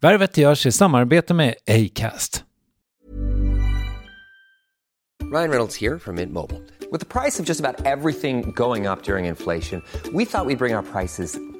Värvet görs i samarbete med Acast. Ryan Reynolds här från Mint Mobile. Med priset på nästan allt som går upp under inflationen, trodde vi att vi skulle bring våra priser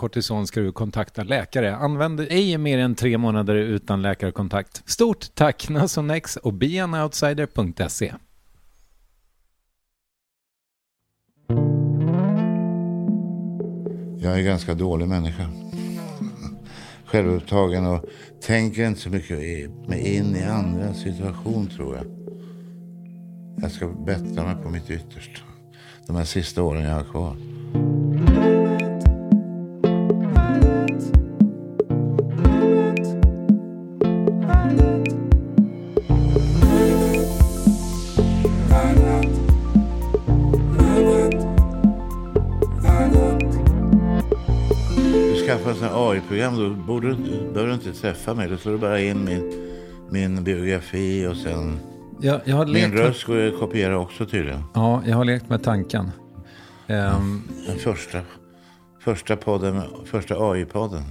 kortison ska du kontakta läkare. Använd ej mer än tre månader utan läkarkontakt. Stort tack Nasonex och beanoutsider.se. Jag är en ganska dålig människa. Självupptagen och tänker inte så mycket i- mig in i andra situation tror jag. Jag ska bättra mig på mitt yttersta. De här sista åren jag har kvar. Ett AI-program då borde du, behöver du inte träffa mig. Då slår du bara in min, min biografi och sen... Jag, jag Min röst går att kopiera också tydligen. ja, jag har lekt med tanken. Ehm, Den första, första podden, första AI-podden.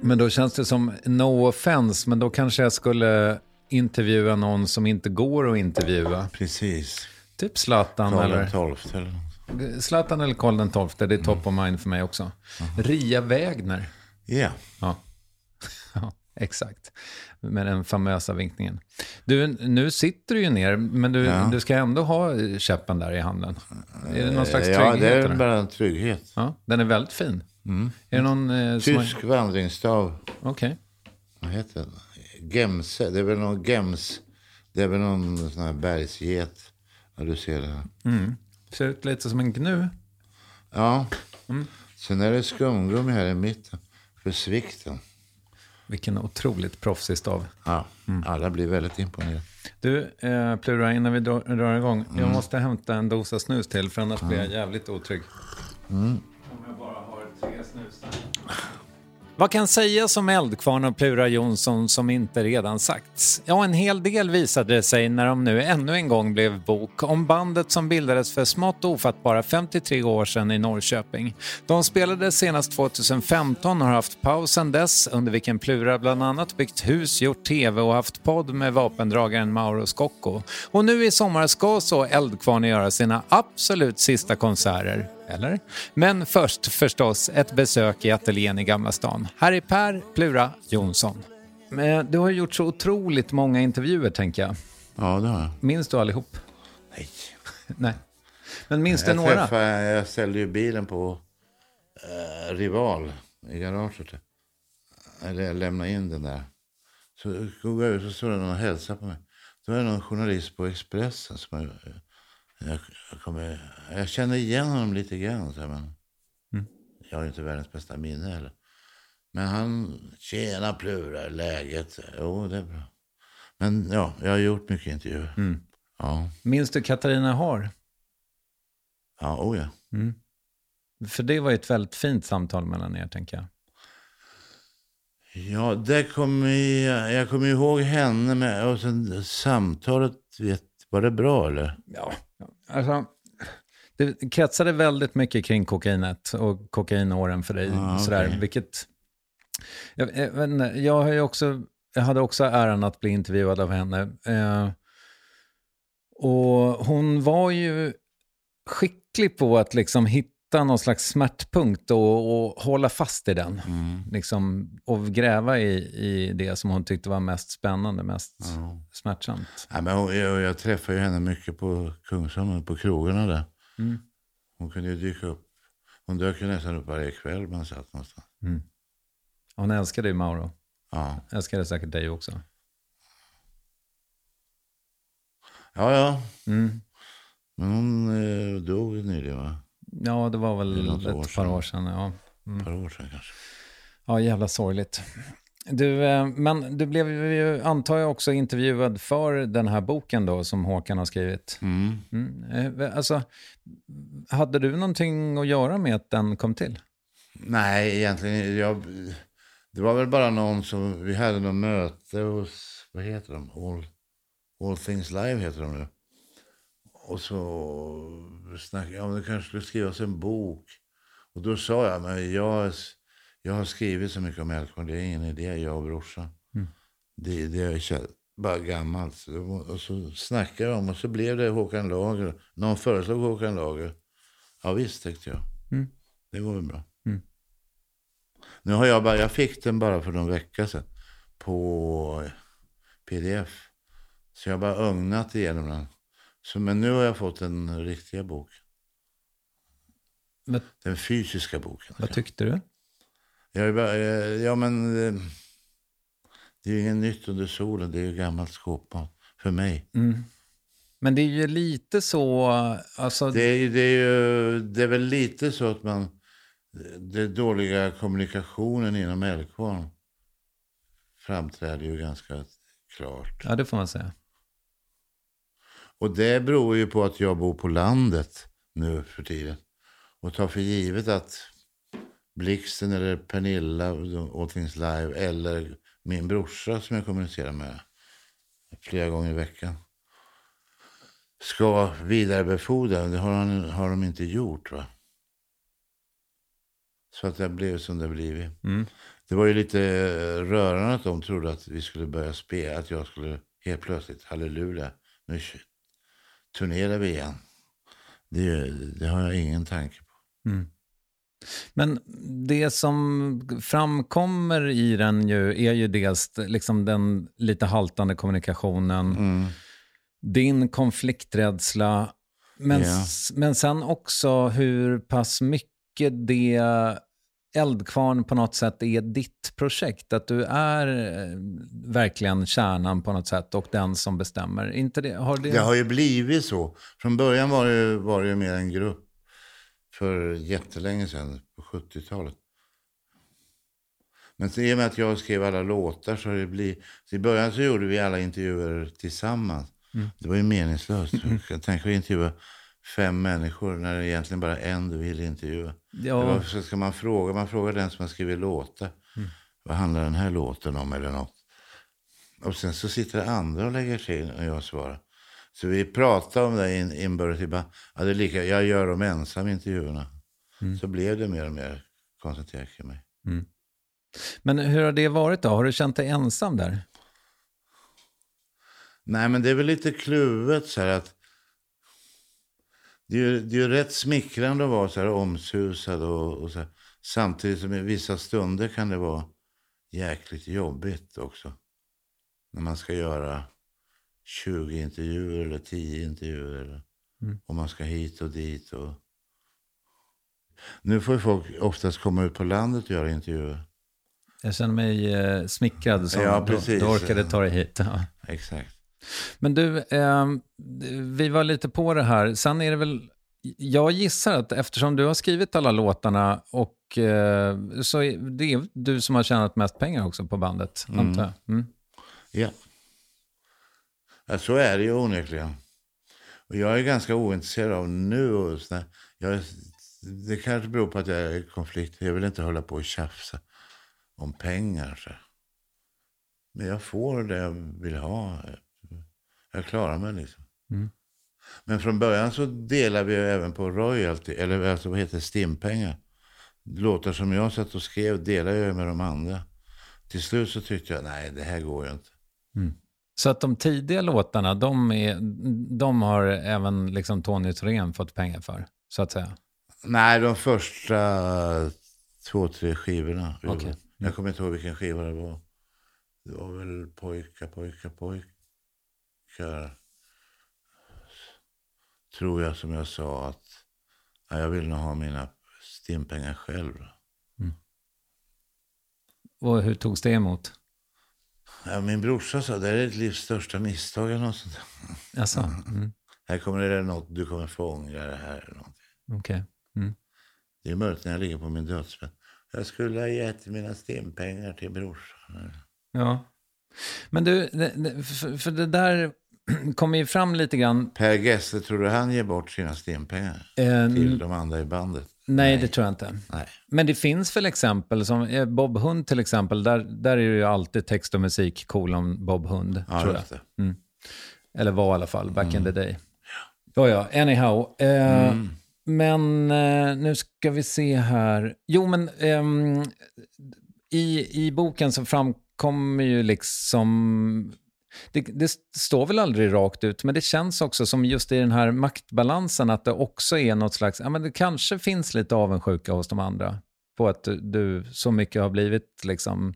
men då känns det som, no offense, men då kanske jag skulle intervjua någon som inte går att intervjua. Precis. Typ Zlatan Karl eller... den tolfte eller. Zlatan eller Karl XII, det är top of mind för mig också. Ria Wägner. Ja. Ja. ja, exakt. Med den famösa vinkningen. Du, nu sitter du ju ner, men du, Ja. du ska ändå ha käppen där i handen. Är det någon slags ja, trygghet? det är bara en trygghet. Ja, den är väldigt fin. Är det någon... Eh, som har- Tysk vandringsstav. Okej. Vad heter den? Gemse. Det är väl någon gems. Det är väl någon sån här bergsget. Ja, du ser det. här. Ser ut lite som en gnu. Ja. Mm. Sen är det skumgummi här i mitten. För svikten. Vilken otroligt proffsig stav. Ja. Mm. Alla blir väldigt imponerade. Du, eh, Plura, innan vi drar, drar igång. Jag Mm. måste hämta en dosa snus till, för annars blir jag jävligt otrygg. Mm. Om jag bara har tre snus där. Vad kan sägas om Eldkvarn och Plura Jonsson som inte redan sagts? Ja, en hel del visade det sig när de nu ännu en gång blev bok om bandet som bildades för smått ofattbara 53 år sedan i Norrköping. De spelade senast 2015 och har haft paus sedan dess under vilken Plura bland annat byggt hus, gjort tv och haft podd med vapendragaren Mauro Scocco. Och nu i sommar ska så Eldkvarn göra sina absolut sista konserter eller? Men först förstås ett besök i ateljén i Gamla stan. Här är Per Plura Jonsson. Men du har gjort så otroligt många intervjuer, tänker jag. Ja, det har jag. Minns du allihop? Nej. Nej. Men minns du några? träffade, jag ställde ju bilen på eh, Rival i garaget. Eller jag lämnade in den där. Så går jag ut och står det någon och hälsar på mig. Då är det någon journalist på Expressen som jag, jag, kommer, jag känner igen honom lite grann. Så här, men Jag har inte världens bästa minne heller. Men han, tjena Plura, läget? Jo, det är bra. Men ja, jag har gjort mycket intervjuer. Ja, Minns du Katarina Har? ja, oh ja. För det var ju ett väldigt fint samtal mellan er, tänker jag. Ja, det kommer jag, jag kommer ihåg henne med, och sen samtalet, vet, var det bra eller? Ja, alltså... Det kretsade väldigt mycket kring kokainet och kokainåren för dig. Ah, sådär, okej. vilket... Jag, jag, jag, har ju också, jag hade också äran att bli intervjuad av henne. Eh, och hon var ju skicklig på att liksom hitta någon slags smärtpunkt och, och hålla fast i den. Liksom, och gräva i, i det som hon tyckte var mest spännande, mest smärtsamt. Ja, men hon, jag, jag träffade ju henne mycket på Kungsholmen, på krogarna där. Mm. Hon kunde ju dyka upp. Hon dök ju nästan upp varje kväll man satt någonstans. Hon älskade ju Mauro. Ja, Älskade säkert dig också. ja. ja. Mm. Men hon eh, dog nyligen va? Ja, det var Det väl något ett år par år sedan. Ja. Ett par år sedan kanske. ja, jävla sorgligt. Du, eh, men du blev ju, antar jag, också intervjuad för den här boken då som Håkan har skrivit. Mm. Mm. Eh, Alltså, hade du någonting att göra med att den kom till? Nej, egentligen. Jag, det var väl bara någon som... Vi hade något möte hos... Vad heter de? All, All Things Live heter de nu. Och så snackade jag om det kanske skulle skrivas en bok. Och då sa jag, men jag, jag har skrivit så mycket om Älvsborn. Det är ingen idé, jag och brorsan. Det, det är bara gammalt. Och så snackade jag om och så blev det Håkan Lager. Någon föreslog Håkan Lager. Ja visst, tänkte jag. Det går väl bra. Nu har jag bara, jag fick den bara för någon vecka sedan på pdf. Så jag har bara ögnat igenom den. Så, men nu har jag fått den riktiga boken. Men, Den fysiska boken. vad tyckte du? Jag bara, eh, ja men eh, det är ju inget nytt under solen. Det är ju gammalt skåpmat för mig. Men det är ju lite så, alltså, Det är, det, är ju, det är väl lite så att man, den dåliga kommunikationen inom Älvkvarn framträder ju ganska klart. ja det får man säga. Och det beror ju på att jag bor på landet nu för tiden. Och tar för givet att Blixten eller Pernilla, All Things Live eller min brorsa som jag kommunicerar med flera gånger i veckan ska vidarebefordra. Det har, han, har de inte gjort. va? Så att det blev som det blivit. Det var ju lite eh, rörande att de trodde att vi skulle börja spela. Att jag skulle helt plötsligt, halleluja, nu turnerar vi igen. Det, det har jag ingen tanke på. Men det som framkommer i den ju är ju dels liksom den lite haltande kommunikationen, din konflikträdsla, men, s- men sen också hur pass mycket det Eldkvarn på något sätt är ditt projekt. Att du är eh, verkligen kärnan på något sätt och den som bestämmer. Inte det, har det... Det har ju blivit så. Från början var det, var det mer en grupp för jättelänge sedan, på 70-talet. Men i och med att jag skrev alla låtar så har det blivit... Så I början så gjorde vi alla intervjuer tillsammans. Det var ju meningslöst. Jag tänker intervjua fem människor när det egentligen bara är en du vill intervjua. Ja. Det var, så ska man fråga, man frågar den som har skrivit låtar. vad handlar den här låten om eller något. Och sen så sitter det andra och lägger till och jag svarar. Så vi pratar om det in, inbördes. Ja, det är lika, jag gör dem ensam intervjuerna. Så blev det mer och mer koncentrerat kring mig. Men hur har det varit då? Har du känt dig ensam där? Nej, men det är väl lite kluvet så här att det är ju, det är ju rätt smickrande att vara så här omsusad och, och så här. Samtidigt som i vissa stunder kan det vara jäkligt jobbigt också. När man ska göra 20 intervjuer eller 10 intervjuer. Eller, Och man ska hit och dit. Och... Nu får ju folk oftast komma ut på landet och göra intervjuer. Jag känner mig eh, smickrad som Ja, precis. du orkade ta dig hit. Ja. Exakt. Men du, eh, vi var lite på det här. Sen är det väl, jag gissar att eftersom du har skrivit alla låtarna och eh, så är det är du som har tjänat mest pengar också på bandet, antar jag. Mm. Ja. ja. Så är det ju onekligen. Och jag är ganska ointresserad av nu. Jag, det kanske beror på att jag är i konflikt. Jag vill inte hålla på och tjafsa om pengar. Men jag får det jag vill ha. Jag klarar mig liksom. Men från början så delar vi även på royalty, eller alltså vad heter stimpengar. Låtar som jag satt och skrev delar jag med de andra. Till slut så tyckte jag, nej det här går ju inte. Så att de tidiga låtarna, de, är, de har även liksom Tony Thorén fått pengar för, så att säga. Nej, de första två, tre skivorna. Okej. Jag kommer inte ihåg vilken skiva det var. Det var väl pojkar, pojkar, pojkar. Tror jag som jag sa att ja, jag vill nog ha mina stimpengar själv. Och hur togs det emot? Ja, min brorsa sa det här är ditt livs största misstag eller något sånt. Alltså, mm. Här kommer det något, du kommer få ångra det här. Eller okej. Mm. Det är möjligt när jag ligger på min dödsbädd. Jag skulle ha gett mina stimpengar till brorsan. Ja. Men du, för det där kommer ju fram lite grann. Per Gessle, tror du han ger bort sina stimpengar Eh, till de andra i bandet? Nej, det tror jag inte. Nej. Men det finns väl exempel, som eh, Bob Hund till exempel, där, där är det ju alltid text och musik kolon Bob Hund, Ja, tror jag. det. Eller var i alla fall, back in the day. Ja, ja, anyhow. Eh, Men eh, nu ska vi se här. Jo, men ehm, i, i boken så framkommer ju liksom... Det, det står väl aldrig rakt ut, men det känns också som just i den här maktbalansen att det också är något slags... Ja, men det kanske finns lite avundsjuka hos de andra på att du, du så mycket har blivit liksom...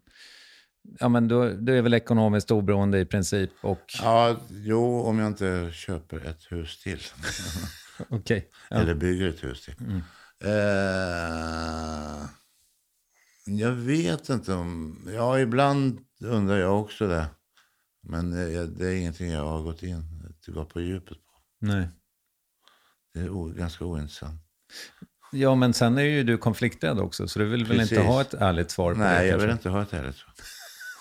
Ja, men du, du är väl ekonomiskt oberoende i princip och... Ja, jo, om jag inte köper ett hus till. Okej. Ja. Eller bygger ett hus till. Eh, jag vet inte om... Ja, ibland undrar jag också det. Men det, det är ingenting jag har gått in att gå på djupet på. Nej. Det är ganska ointressant. Ja, men sen är ju du konflikträdd också, så du vill väl Precis. inte ha ett ärligt svar på det? Nej, jag kanske? vill inte ha ett ärligt svar.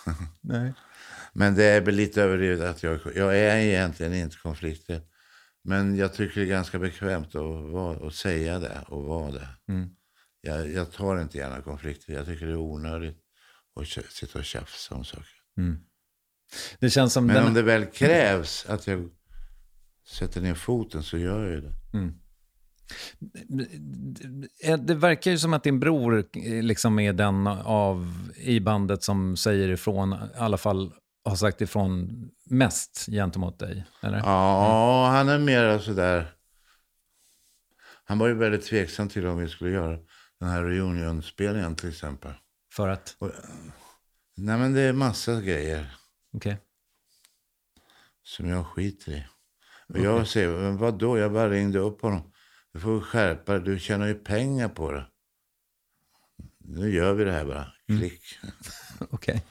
Nej. Men det är väl lite överdrivet att jag, jag är egentligen inte konflikträdd. Men jag tycker det är ganska bekvämt att, vara, att säga det och vara det. Mm. Jag, jag tar inte gärna konflikter. Jag tycker det är onödigt att sitta och tjafsa om saker. Det känns som Men den... om det väl krävs att jag sätter ner foten så gör jag ju det. Eh, Det verkar ju som att din bror eh, liksom är den av i bandet som säger ifrån, i alla fall har sagt ifrån mest gentemot dig. Eller? Ja, han är mer sådär. Han var ju väldigt tveksam till om vi skulle göra den här reunion-spelningen till exempel. För att, Nej men det är massa grejer. Okej. Som jag skiter i. Och jag säger, men vadå? Jag bara ringde upp honom. Du får skärpa dig. Du tjänar ju pengar på det. Nu gör vi det här bara. Klick. Okej.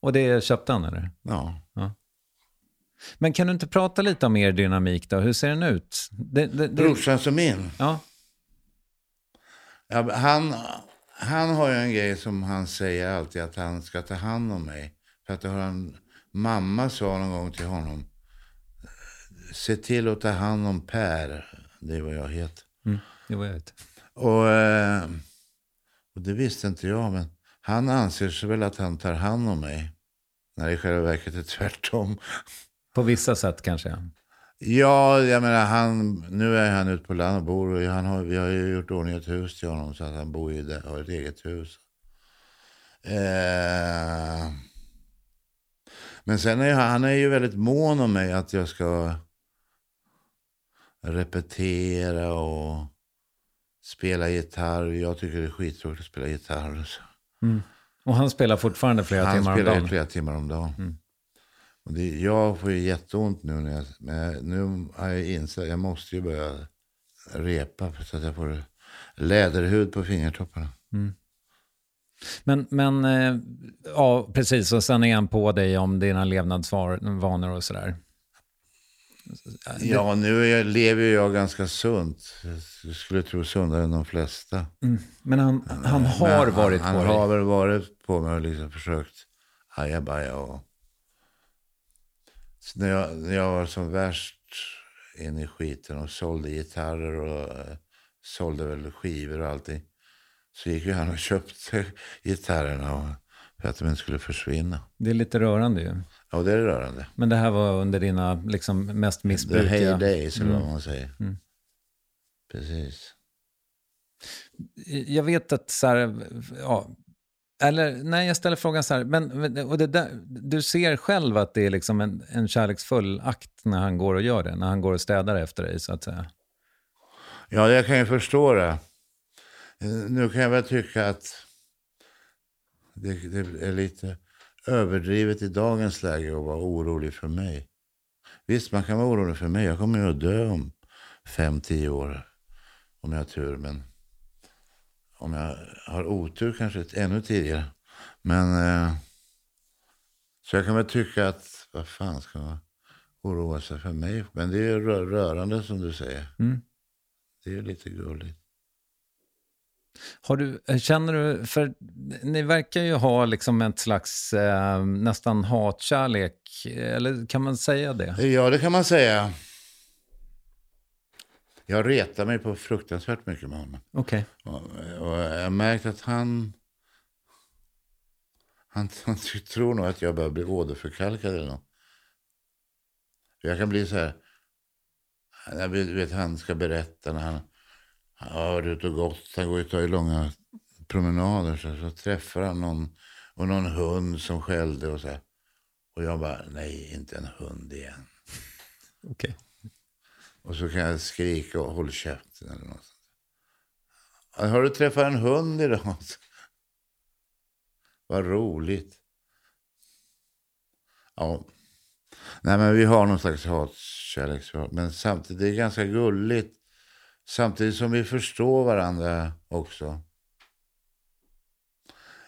Och det köpte han eller? Ja. Men kan du inte prata lite om er dynamik då? Hur ser den ut? Det, det, det, Brorsan som min. Ja, Ja, han, han har ju en grej som han säger alltid. Att han ska ta hand om mig. För att han, mamma sa någon gång till honom. Se till att ta hand om Per. Det är vad jag heter. det var jag vet. Och, eh, och det visste inte jag. Men han anser sig väl att han tar hand om mig. När det i själva verket är tvärtom. På vissa sätt kanske. Ja, jag menar han, nu är han ute på land och bor. Och han har, vi har ju gjort ordning ett hus till honom så att han bor i det, har ett eget hus. Eh, men sen är han är ju väldigt mån om mig att jag ska repetera och spela gitarr. Jag tycker det är skittråkigt att spela gitarr. Så. Och han spelar fortfarande flera Han timmar om spelar dagen. ju flera timmar om dagen. Och det, jag får ju jätteont nu när jag, men nu har jag insett att jag måste ju börja repa så att jag får läderhud på fingertopparna. Men, men eh, ja, precis. Och sen är han på dig om dina levnadsvanor och sådär. Ja, nu jag, lever jag ganska sunt. Jag skulle tro sundare än de flesta. Men han, han har Men varit han, på Han dig. har väl varit på mig och liksom försökt ajabaja och... Så när, jag, när jag var som värst inne i skiten och sålde gitarrer och eh, sålde väl skivor och allting. Så gick ju han och köpte gitarrerna för att de inte skulle försvinna. Det är lite rörande ju. Ja, det är rörande. Men det här var under dina liksom, mest The missbrukiga... heydays, eller vad man säger. Precis. Jag vet att så här, ja, eller nej, jag ställer frågan så här, men och det där, du ser själv att det är liksom en, en kärleksfull akt när han går och gör det, när han går och städar efter dig så att säga. Ja, jag kan ju förstå det. Eh, Nu kan jag väl tycka att det, det är lite överdrivet i dagens läge att vara orolig för mig. Visst, man kan vara orolig för mig. Jag kommer ju att dö om fem, tio år. Om jag har tur. Men om jag har otur kanske ännu tidigare. Men eh, så jag kan väl tycka att vad fan ska man oroa sig för mig? Men det är ju rö- rörande som du säger. Det är ju lite gulligt. Har du, känner du, för ni verkar ju ha liksom ett slags eh, nästan hatkärlek, eller kan man säga det? Ja, det kan man säga. Jag retar mig på fruktansvärt mycket med honom. Okej. Och, och jag har märkt att han, han... Han tror nog att jag börjar bli åderförkalkad eller något. Jag kan bli så här... Jag vet han ska berätta när han har varit ute och gått. Han går ju tar långa promenader. Så, så träffar han någon, och någon hund som skällde och så här. Och jag bara, nej, inte en hund igen. Okej. Och så kan jag skrika och håll käften eller något. sånt. Har du träffat en hund idag? Vad roligt. Ja. Nej men vi har någon slags hatkärleksförhållande. Men samtidigt, det är ganska gulligt. Samtidigt som vi förstår varandra också.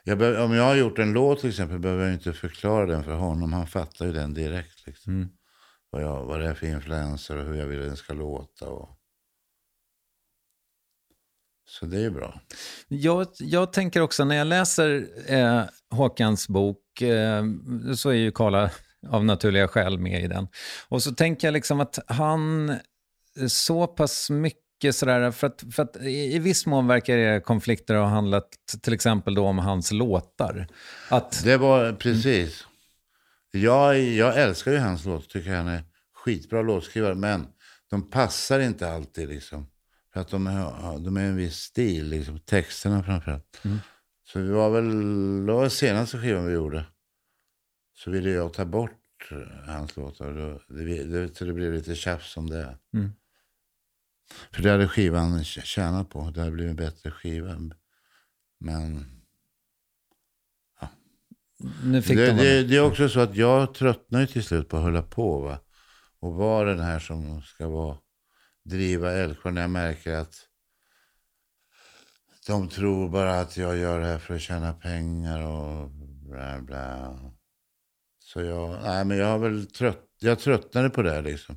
Jag behöver, om jag har gjort en låt till exempel behöver jag inte förklara den för honom. Han fattar ju den direkt. Liksom. Vad, jag, vad det är för influenser och hur jag vill att den ska låta. Och... Så det är bra. Jag, jag tänker också, när jag läser eh, Håkans bok, eh, så är ju Karla av naturliga skäl med i den. Och så tänker jag liksom att han så pass mycket sådär, för att, för att i, viss mån verkar era konflikter ha handlat till exempel då om hans låtar. Att, Det var precis. Jag, jag älskar ju hans låt. Tycker han är skitbra låtskrivare. Men de passar inte alltid liksom. För att de är, de är en viss stil, liksom. texterna framförallt. Så det var väl, det var senaste skivan vi gjorde. Så ville jag ta bort hans låtar. Det, det, så det blev lite tjafs om det. För det hade skivan tjänat på. Det hade blivit en bättre skiva. Men nu fick det, de det, det är också så att jag tröttnar ju till slut på att hålla på. Va? Och vara den här som ska vara, driva Älvsjö när jag märker att de tror bara att jag gör det här för att tjäna pengar och bla bla. Så jag, nej men jag har väl trött, jag tröttnade på det liksom.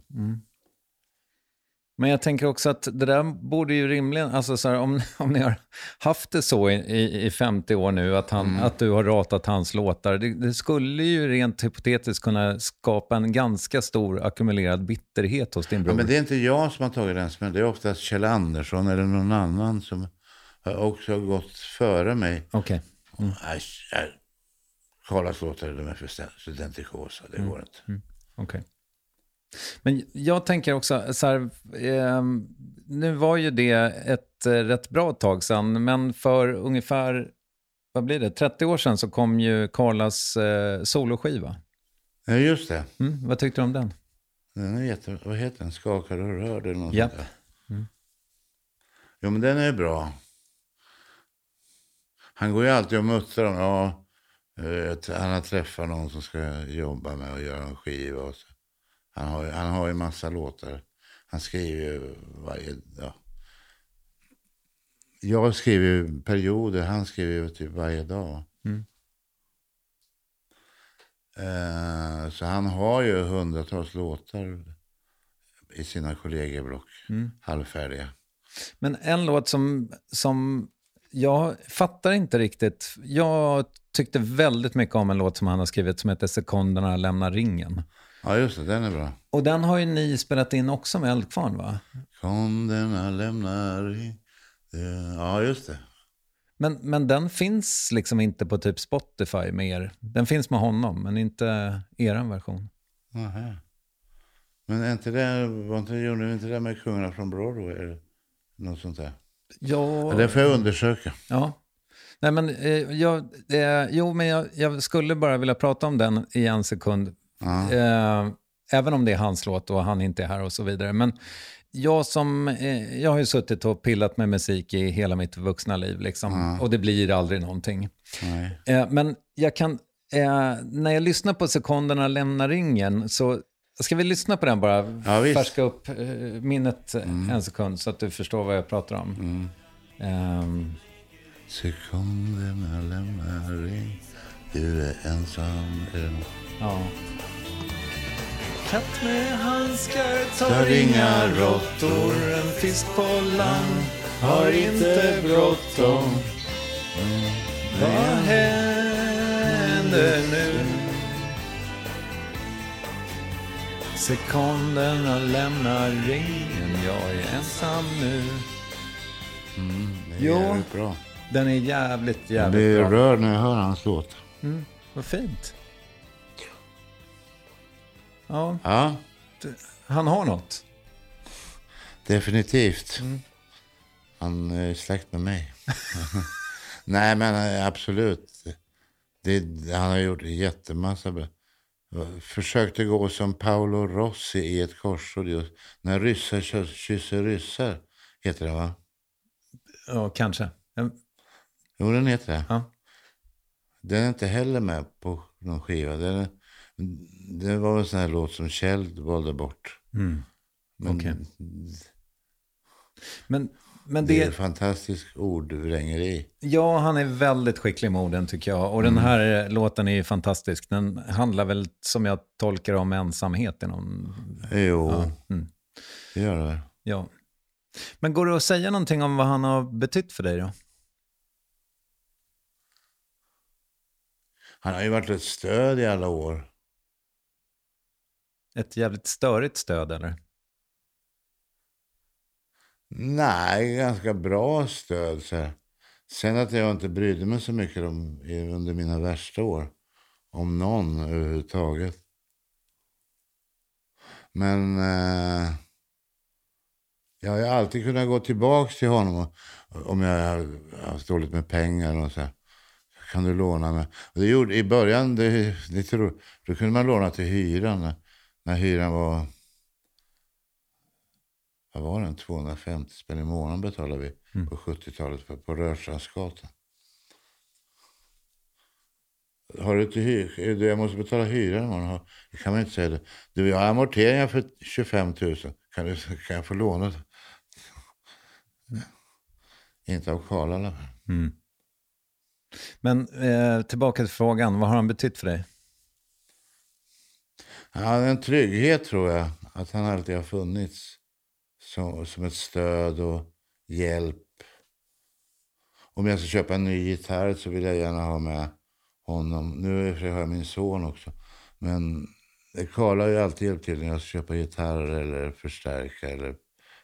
Men jag tänker också att det där borde ju rimligen, alltså så här, om, om ni har haft det så i, i, i 50 år nu, att, han, att du har ratat hans låtar, det, det skulle ju rent hypotetiskt kunna skapa en ganska stor ackumulerad bitterhet hos din bror. Ja, men det är inte jag som har tagit den smällen. Det är oftast Kjell Andersson eller någon annan som har också gått före mig. Okej. Mm. Karlas låtar de är för studentikosa, det går inte. Mm. Okej. Men jag tänker också, så här, eh, nu var ju det ett eh, rätt bra tag sedan, men för ungefär, vad blir det, 30 år sedan så kom ju Karlas eh, soloskiva. Ja, just det. Mm, vad tyckte du om den? Den är jätte... Vad heter den? Skakar och rör eller något Japp. sånt där. Jo, men den är bra. Han går ju alltid och muttrar om, ja, eh, han har träffat någon som ska jobba med och göra en skiva. Och så. Han, har, han har ju massa låtar. Han skriver ju varje, ja. Jag skriver ju perioder, han skriver ju typ varje dag. Mm. Eh, så han har ju hundratals låtar i sina kollegieblock, Mm. halvfärdiga. Men en låt som, som jag fattar inte riktigt. Jag tyckte väldigt mycket om en låt som han har skrivit som heter Sekunderna lämnar ringen. Ja, just det, den är bra. Och den har ju ni spelat in också med Eldkvarn va? Konderna lämnar eh, Ja, just det. Men, men den finns liksom inte på typ Spotify med er. Den finns med honom, men inte er version. Aha. Men är inte det, var inte, gjorde vi inte det med Kungarna från Broadway? Eller något sånt där? Ja, Ja, det får jag undersöka. ja. Nej, men, eh, jag, eh, jo, men jag, jag skulle bara vilja prata om den i en sekund. Ja. Eh, även om det är hans låt och han inte är här och så vidare. Men jag, som, eh, jag har ju suttit och pillat med musik i hela mitt vuxna liv. Liksom, Och det blir aldrig någonting. Eh, men jag kan, eh, när jag lyssnar på sekunderna lämnar ringen så ska vi lyssna på den bara? Ja. Färska upp eh, minnet en sekund så att du förstår vad jag pratar om. Ehm, Sekunderna lämnar in. Du är ensam. en. ja. Katt med handskar Tar inga råttor. En fisk på land har inte bråttom. Vad händer nu? Sekunderna lämnar ringen, jag är ensam nu. Det är Jo. bra. Den är jävligt, Jag jävligt blir bra. rörd när jag hör hans låt. Vad fint. Ja, Ja, han har något. definitivt. Mm. Han är släkt med mig. Nej, men eh, absolut. Det, han har gjort en jättemassa bra. Försökte gå som Paolo Rossi i ett korsord. just. När ryssar kys- kysser ryssar. Heter det va? Ja, kanske. Mm, Jo, den heter det. Ja. Den är inte heller med på någon skiva. Den, det var en sån här låt som Kjell valde bort. Men Okej. Men, men det är det, fantastiskt ordvrängeri. ja, han är väldigt skicklig med orden tycker jag. Och den här låten är ju fantastisk. Den handlar väl, som jag tolkar om ensamhet i någon... Jo, Mm. det gör det väl. Ja. Men går det att säga någonting om vad han har betytt för dig då? Han har ju varit ett stöd i alla år. Ett jävligt störigt stöd eller? Nej, ganska bra stöd. Så här. Sen att jag inte brydde mig så mycket om, under mina värsta år. Om någon överhuvudtaget. Men eh, jag har ju alltid kunnat gå tillbaka till honom och, om jag har haft dåligt med pengar. och så här. Kan du låna mig? Och det gjorde, I början, det, det tror, då kunde man låna till hyran. När, när hyran var vad var den? 250 spänn i månaden betalade vi på 70-talet för, på Rörstrandsgatan. Har du inte hyr? är Jag måste betala hyran imorgon. Det kan man inte säga. Det. Du, jag har amorteringar för 25 000. Kan, du, kan jag få låna? det? Inte av Karl i alla fall. Men eh, tillbaka till frågan, vad har han betytt för dig? Han hade en trygghet tror jag. Att han alltid har funnits. Som, som ett stöd och hjälp. Om jag ska köpa en ny gitarr så vill jag gärna ha med honom. Nu har jag min son också. Men Karl har ju alltid hjälpt till när jag ska köpa gitarrer eller förstärka eller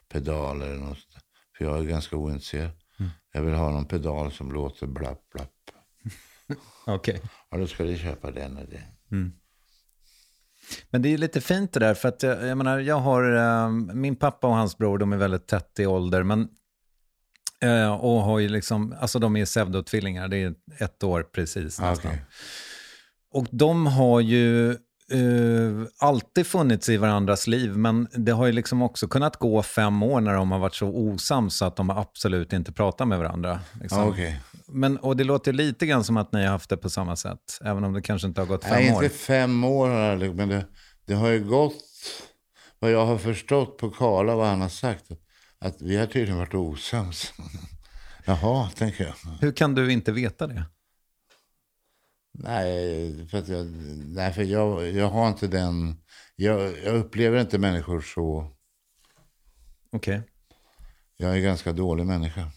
pedaler eller något. För jag är ganska ointresserad. Jag vill ha någon pedal som låter blapp, blapp. Okej. Ja, då ska du köpa den och den. Men det är lite fint det där, för att jag, jag menar, jag har, eh, min pappa och hans bror, de är väldigt tätt i ålder, men eh, och har ju liksom, alltså de är pseudotvillingar, det är ett år precis Ah, nästan. okej. Och de har ju eh, alltid funnits i varandras liv, men det har ju liksom också kunnat gå fem år när de har varit så osams så att de absolut inte pratar med varandra. Liksom. Ja, okej. men, och det låter lite grann som att ni har haft det på samma sätt, även om det kanske inte har gått fem Nej, år. inte fem år men det, det har ju gått, vad jag har förstått på Karla, vad han har sagt, att vi har tydligen varit osams. Jaha, tänker jag. Hur kan du inte veta det? Nej, för, att jag, nej, för jag, jag har inte den... Jag, jag upplever inte människor så... Okej. Jag är en ganska dålig människa.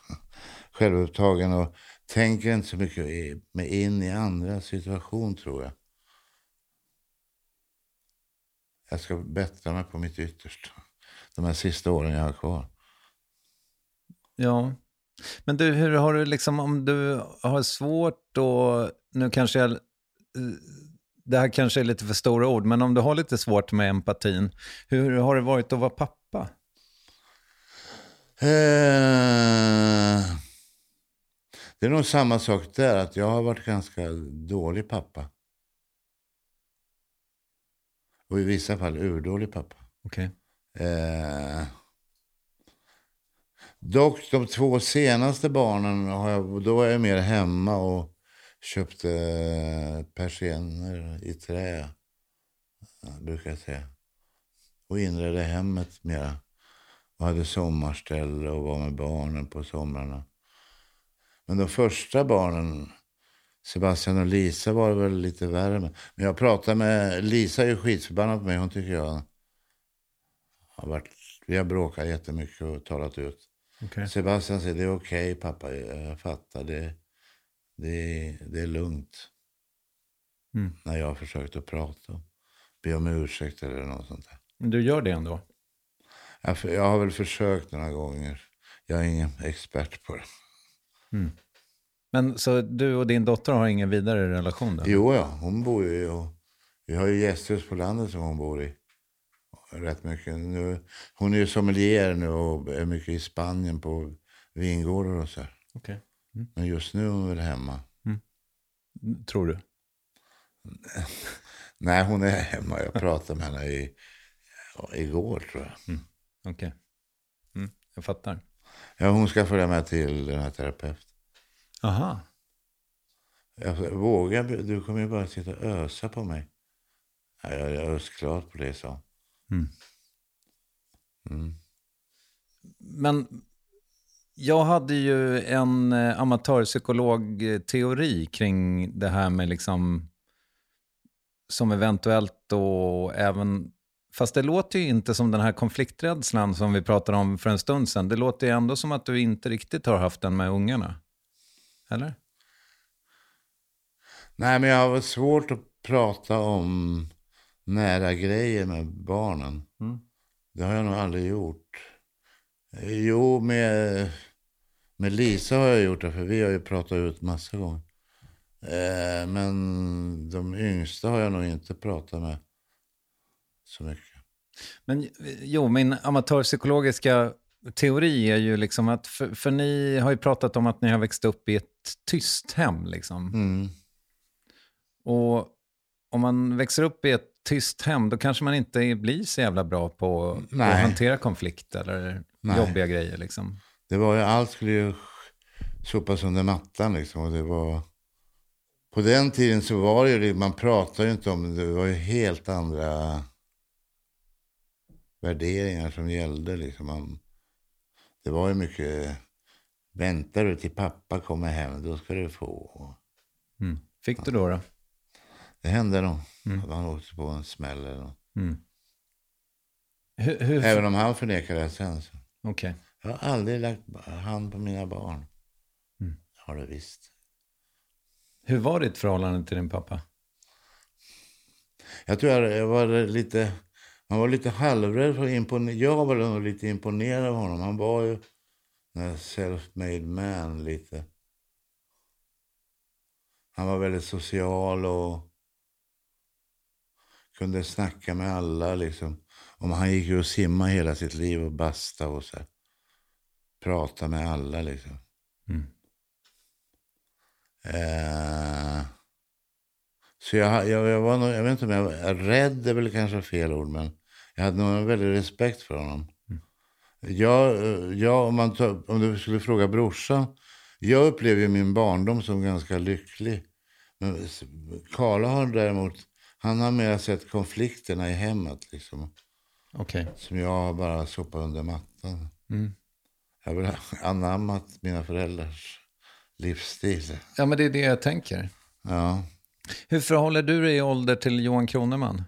Självupptagen och tänker inte så mycket mig in i andra situation, tror jag. Jag ska bättra mig på mitt yttersta. De här sista åren jag har kvar. Ja. Men du, hur har du liksom, om du har svårt och nu kanske jag, eh, det här kanske är lite för stora ord, men om du har lite svårt med empatin, hur har det varit att vara pappa? Eh, det är nog samma sak där, att jag har varit ganska dålig pappa. Och i vissa fall urdålig pappa. Okej. Eh, dock de två senaste barnen, har jag, då var jag mer hemma och köpte eh, persienner i trä, eh, brukar jag säga. Och inredde hemmet mera. Och hade sommarställe och var med barnen på somrarna. Men de första barnen, Sebastian och Lisa, var det väl lite värre med. Men jag pratade med, Lisa är ju skitförbannad på mig. Hon tycker jag har varit, vi har bråkat jättemycket och talat ut. Okej. Sebastian säger det är okej pappa, jag fattar. Det, det, det är lugnt. Mm. När jag har försökt att prata. Be om ursäkt eller något sånt där. Men du gör det ändå? Jag, jag har väl försökt några gånger. Jag är ingen expert på det. Men så du och din dotter har ingen vidare relation då? Jo, ja, hon bor ju... Och, vi har ju gästhus på landet som hon bor i. Rätt mycket. Nu, hon är ju sommelier nu och är mycket i Spanien på vingårdar och så. här. Okej. Men just nu är hon väl hemma. Tror du? Nej, hon är hemma. Jag pratade med henne i, igår tror jag. Okej. Mm, jag fattar. Ja, hon ska följa med till den här terapeuten. Aha. Jag vågar, du kommer ju bara sitta och ösa på mig. Ja, jag är ösklart på det, så. Men jag hade ju en eh, amatörpsykologteori kring det här med liksom som eventuellt och även Fast det låter ju inte som den här konflikträdslan som vi pratade om för en stund sedan. Det låter ju ändå som att du inte riktigt har haft den med ungarna. Eller? Nej, men jag har svårt att prata om nära grejer med barnen. Det har jag nog aldrig gjort. Jo, med, med Lisa har jag gjort det, för vi har ju pratat ut massa gånger. Eh, men de yngsta har jag nog inte pratat med så mycket. Men jo, min amatörpsykologiska teori är ju liksom att, för, för ni har ju pratat om att ni har växt upp i ett tyst hem liksom. Mm. Och om man växer upp i ett tyst hem, då kanske man inte blir så jävla bra på att Nej. hantera konflikt eller Nej. jobbiga grejer. Liksom. Det var ju, allt skulle ju sopas under mattan liksom. Och det var... På den tiden så var det ju, man pratade ju inte om det, det var ju helt andra värderingar som gällde liksom. Man, det var ju mycket, väntar du till pappa kommer hem, då ska du få. Mm. Fick du då? då? Det hände nog. Att Man åkte på en smäll eller något. Hur, hur, Även om han förnekade det sen. Så. Okej. Jag har aldrig lagt hand på mina barn. Har det visst. Hur var ditt förhållande till din pappa? Jag tror jag, jag var lite, man var lite halvrädd för att imponera. Jag var nog lite imponerad av honom. Han var ju en self-made man lite. Han var väldigt social och kunde snacka med alla. Liksom. Om han gick ju och simma hela sitt liv och basta och så här. Prata med alla liksom. Mm. Eh, så jag, jag, jag var nog, jag vet inte om jag var rädd, är väl kanske fel ord, men jag hade nog en väldig respekt för honom. Jag, jag, om, man tar, om du skulle fråga brorsan, jag upplever ju min barndom som ganska lycklig. Men Karla har däremot, han har mer sett konflikterna i hemmet liksom. Okej. Som jag har bara sopat under mattan. Mm. Jag har anammat mina föräldrars livsstil. Ja, men det är det jag tänker. Ja. Hur förhåller du dig i ålder till Johan Kroneman?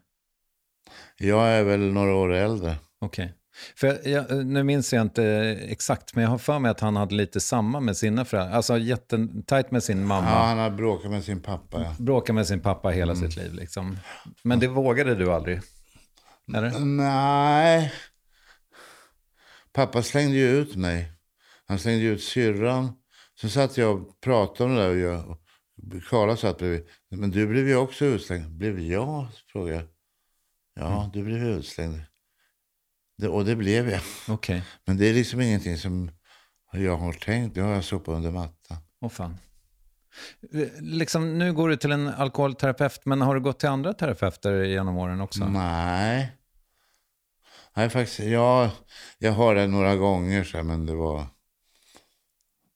Jag är väl några år äldre. Okej. För jag, nu minns jag inte exakt, men jag har för mig att han hade lite samma med sina föräldrar. Alltså jättetajt med sin mamma. Ja, han har bråkat med sin pappa. Ja. Bråkade med sin pappa hela sitt liv liksom. Men det vågade du aldrig? Eller? Nej. Pappa slängde ju ut mig. Han slängde ut syrran. Så satt jag och pratade om det där. Och jag, och Karla satt bredvid. Men du blev ju också utslängd. Blev jag? frågade jag. Ja, du blev utslängd. Det, och det blev jag. Okej. Men det är liksom ingenting som jag har tänkt. Det har jag sopat under mattan. Åh fan. Liksom, nu går du till en alkoholterapeut, men har du gått till andra terapeuter genom åren också? Nej. Nej, faktiskt. Jag, jag har det några gånger, så men det var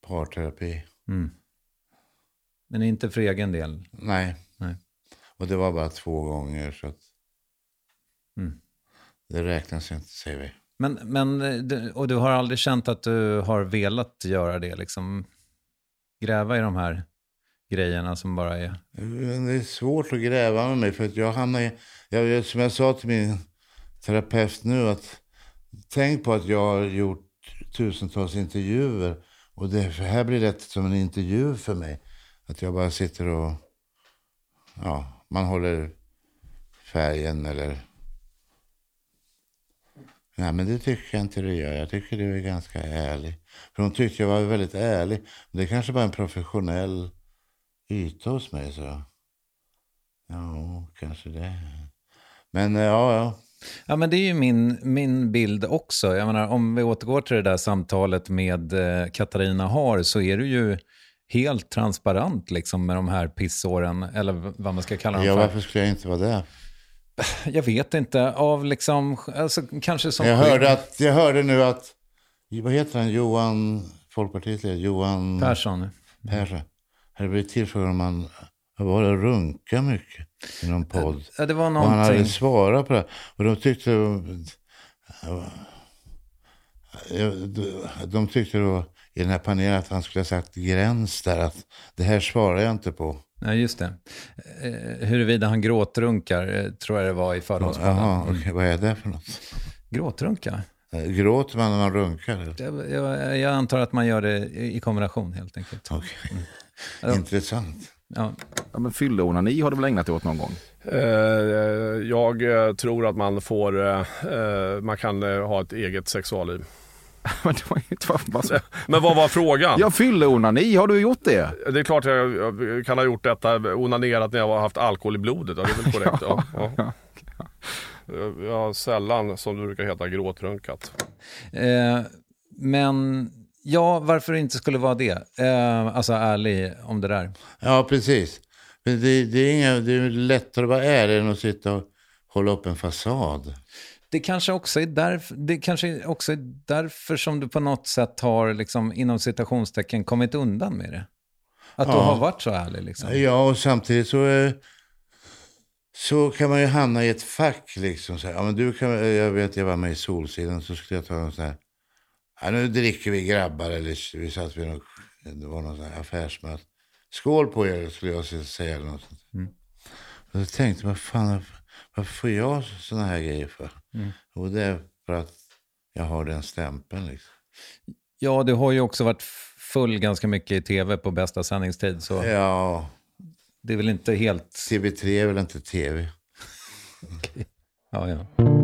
parterapi. Mm. Men inte för egen del? Nej. Nej. Och det var bara två gånger. Så att Mm. Det räknas inte, säger vi. Men, men, eh, och du har aldrig känt att du har velat göra det? Liksom, gräva i de här grejerna som bara är... Det är svårt att gräva med mig. För att jag hamnar i, jag, som jag sa till min terapeut nu. att Tänk på att jag har gjort tusentals intervjuer. Och det här blir det som en intervju för mig. Att jag bara sitter och... Ja, man håller färgen eller... Nej, men det tycker jag inte du gör. Jag tycker du är ganska ärlig. För hon tyckte jag var väldigt ärlig. Det är kanske bara en professionell yta hos mig. Så. Ja, kanske det. Men eh, ja, ja. Ja, men det är ju min, min bild också. Jag menar, om vi återgår till det där samtalet med eh, Katarina Har så är du ju helt transparent liksom, med de här pissåren, eller vad man ska kalla dem ja för. varför skulle jag inte vara det? Jag vet inte, av liksom, alltså, kanske som Jag hörde, att, jag hörde nu att, vad heter han, Johan, Folkpartiet, Johan Persson. Persson. Hade blivit tillfrågad om han var det runka mycket i någon podd. Ja, det var Och han någonting. hade svarat på det. Och de tyckte... De tyckte då i den här panelen att han skulle ha sagt gräns där. Att det här svarar jag inte på. Ja, just det. Eh, huruvida han gråtrunkar, eh, tror jag det var i Fördomspodden. Jaha, okej, vad är det för något? Gråtrunka? Eh, Gråter man när man runkar? Jag, jag, jag antar att man gör det i kombination helt enkelt. Okej. Ja. Intressant. Ja. Ja, men fylleonani har du väl ägnat dig åt någon gång? Jag tror att man får, man kan ha ett eget sexualliv. Men det var inte så. Men vad var frågan? Ja, fylleonani, har du gjort det? Det är klart jag, jag kan ha gjort detta, onanerat när jag har haft alkohol i blodet. Ja, det är väl korrekt. ja, ja. Eh, Jag har sällan, som det brukar heta, gråtrunkat. Eh, men ja, varför det inte skulle vara det? Eh, alltså ärlig om det där. Ja, precis. Men det, det, är inga, det är lättare att vara ärlig än att sitta och hålla upp en fasad. Det kanske också är därför, det kanske också är därför som du på något sätt har, liksom, inom citationstecken, kommit undan med det. Att du Ja. har varit så ärlig. Liksom. Ja, och samtidigt så, eh, så kan man ju hamna i ett fack. Liksom, så här. Ja, men du kan, jag vet, jag var med i Solsidan så skulle jag ta en sån här. Ja, nu dricker vi grabbar. Eller vi satt vid något, det var någon sån här affärsmöte. Skål på er skulle jag säga. Eller något sånt. Och så tänkte jag, vad fan, varför får jag såna här grejer för? Och det är för att jag har den stämpeln. Liksom. Ja, du har ju också varit full ganska mycket i tv på bästa sändningstid, så Ja, det är väl inte helt... TV3 är väl inte TV? Ja, ja.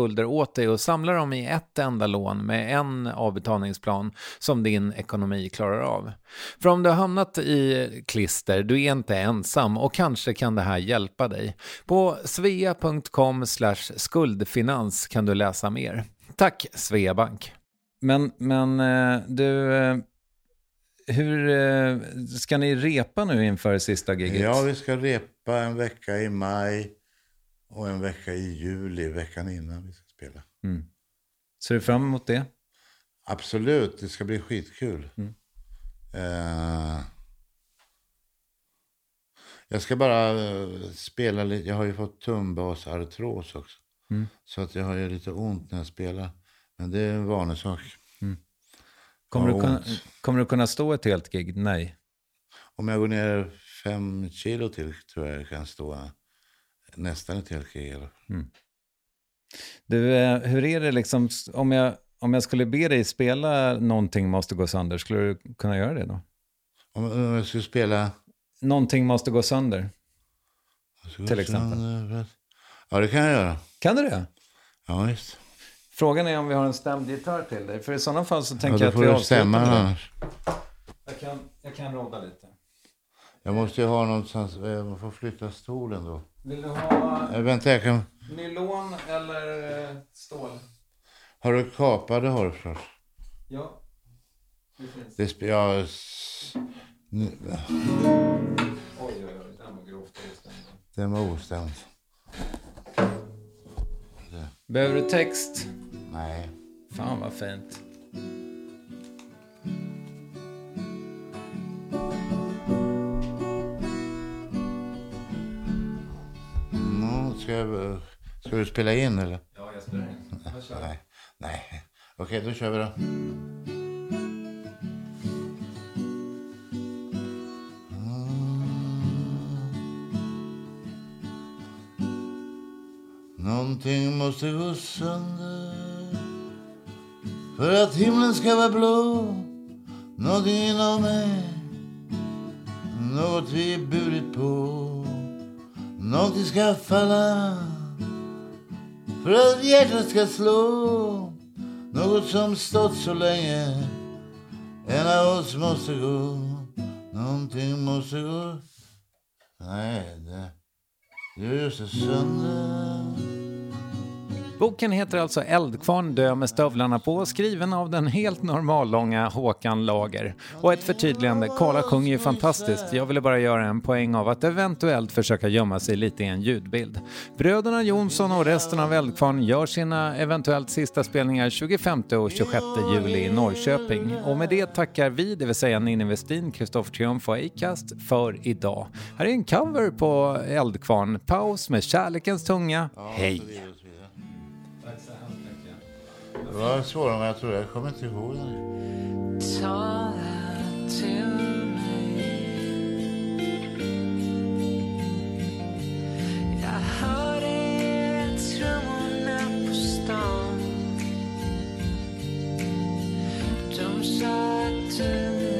skulder åt dig och samla dem i ett enda lån med en avbetalningsplan som din ekonomi klarar av. För om du har hamnat i klister, du är inte ensam och kanske kan det här hjälpa dig. På svea.com skuldfinans kan du läsa mer. Tack Sveabank. Men, men eh, du, eh, hur eh, ska ni repa nu inför sista giget? Ja, vi ska repa en vecka i maj och en vecka i juli, veckan innan vi ska spela. Mm. Ser du fram emot det? Absolut, det ska bli skitkul. Mm. Uh, jag ska bara uh, spela lite, jag har ju fått tumbasartros också. Mm. Så att jag har ju lite ont när jag spelar. Men det är en vanesak. Mm. Kommer, du kunna, kommer du kunna stå ett helt gig? Nej. Om jag går ner fem kilo till tror jag jag kan stå nästan ett helt gig. Mm. Du, eh, hur är det liksom, om jag, om jag skulle be dig spela någonting måste gå sönder, skulle du kunna göra det då? Om, om jag skulle spela? Någonting måste gå sönder. Till exempel. Sönder. Ja, det kan jag göra. Kan du det? Ja, visst. Frågan är om vi har en stämd gitarr till dig. För i sådana fall så tänker ja, jag att vi avslutar med det. Jag kan, jag kan råda lite. Jag måste ju ha någonstans, jag får flytta stolen då. Vill du ha äh, vänta, jag kan... nylon eller eh, stål? Har du kapade har förstås? Ja. Det finns. Det sp- ja, Oj, oj, oj. Den var grovt ostämd. Den var ostämd. Behöver du text? Nej. Fan vad fint. Ska, jag, ska du spela in eller? Ja, jag spelar in. Nej, nej. Okej, då kör vi då. Någonting måste gå sönder för att himlen ska vara blå. Någonting inom mig något vi burit på. Någonting ska falla för att hjärtat ska slå. Något som stått så länge. En av oss måste gå. Någonting måste gå. Nej, det... Det är just sönder. Boken heter alltså Eldkvarn dö med stövlarna på, skriven av den helt normallånga Håkan Lager. Och ett förtydligande, Karla sjunger ju fantastiskt. Jag ville bara göra en poäng av att eventuellt försöka gömma sig lite i en ljudbild. Bröderna Jonsson och resten av Eldkvarn gör sina eventuellt sista spelningar 25 och 26 juli i Norrköping. Och med det tackar vi, det vill säga Ninni Westin, Kristoffer Triumf och Acast, för idag. Här är en cover på Eldkvarn, Paus med Kärlekens tunga. Hej! Det var svårare än jag trodde. Jag kommer inte ihåg den. Tala till mig Jag hörde trummorna på stan De satte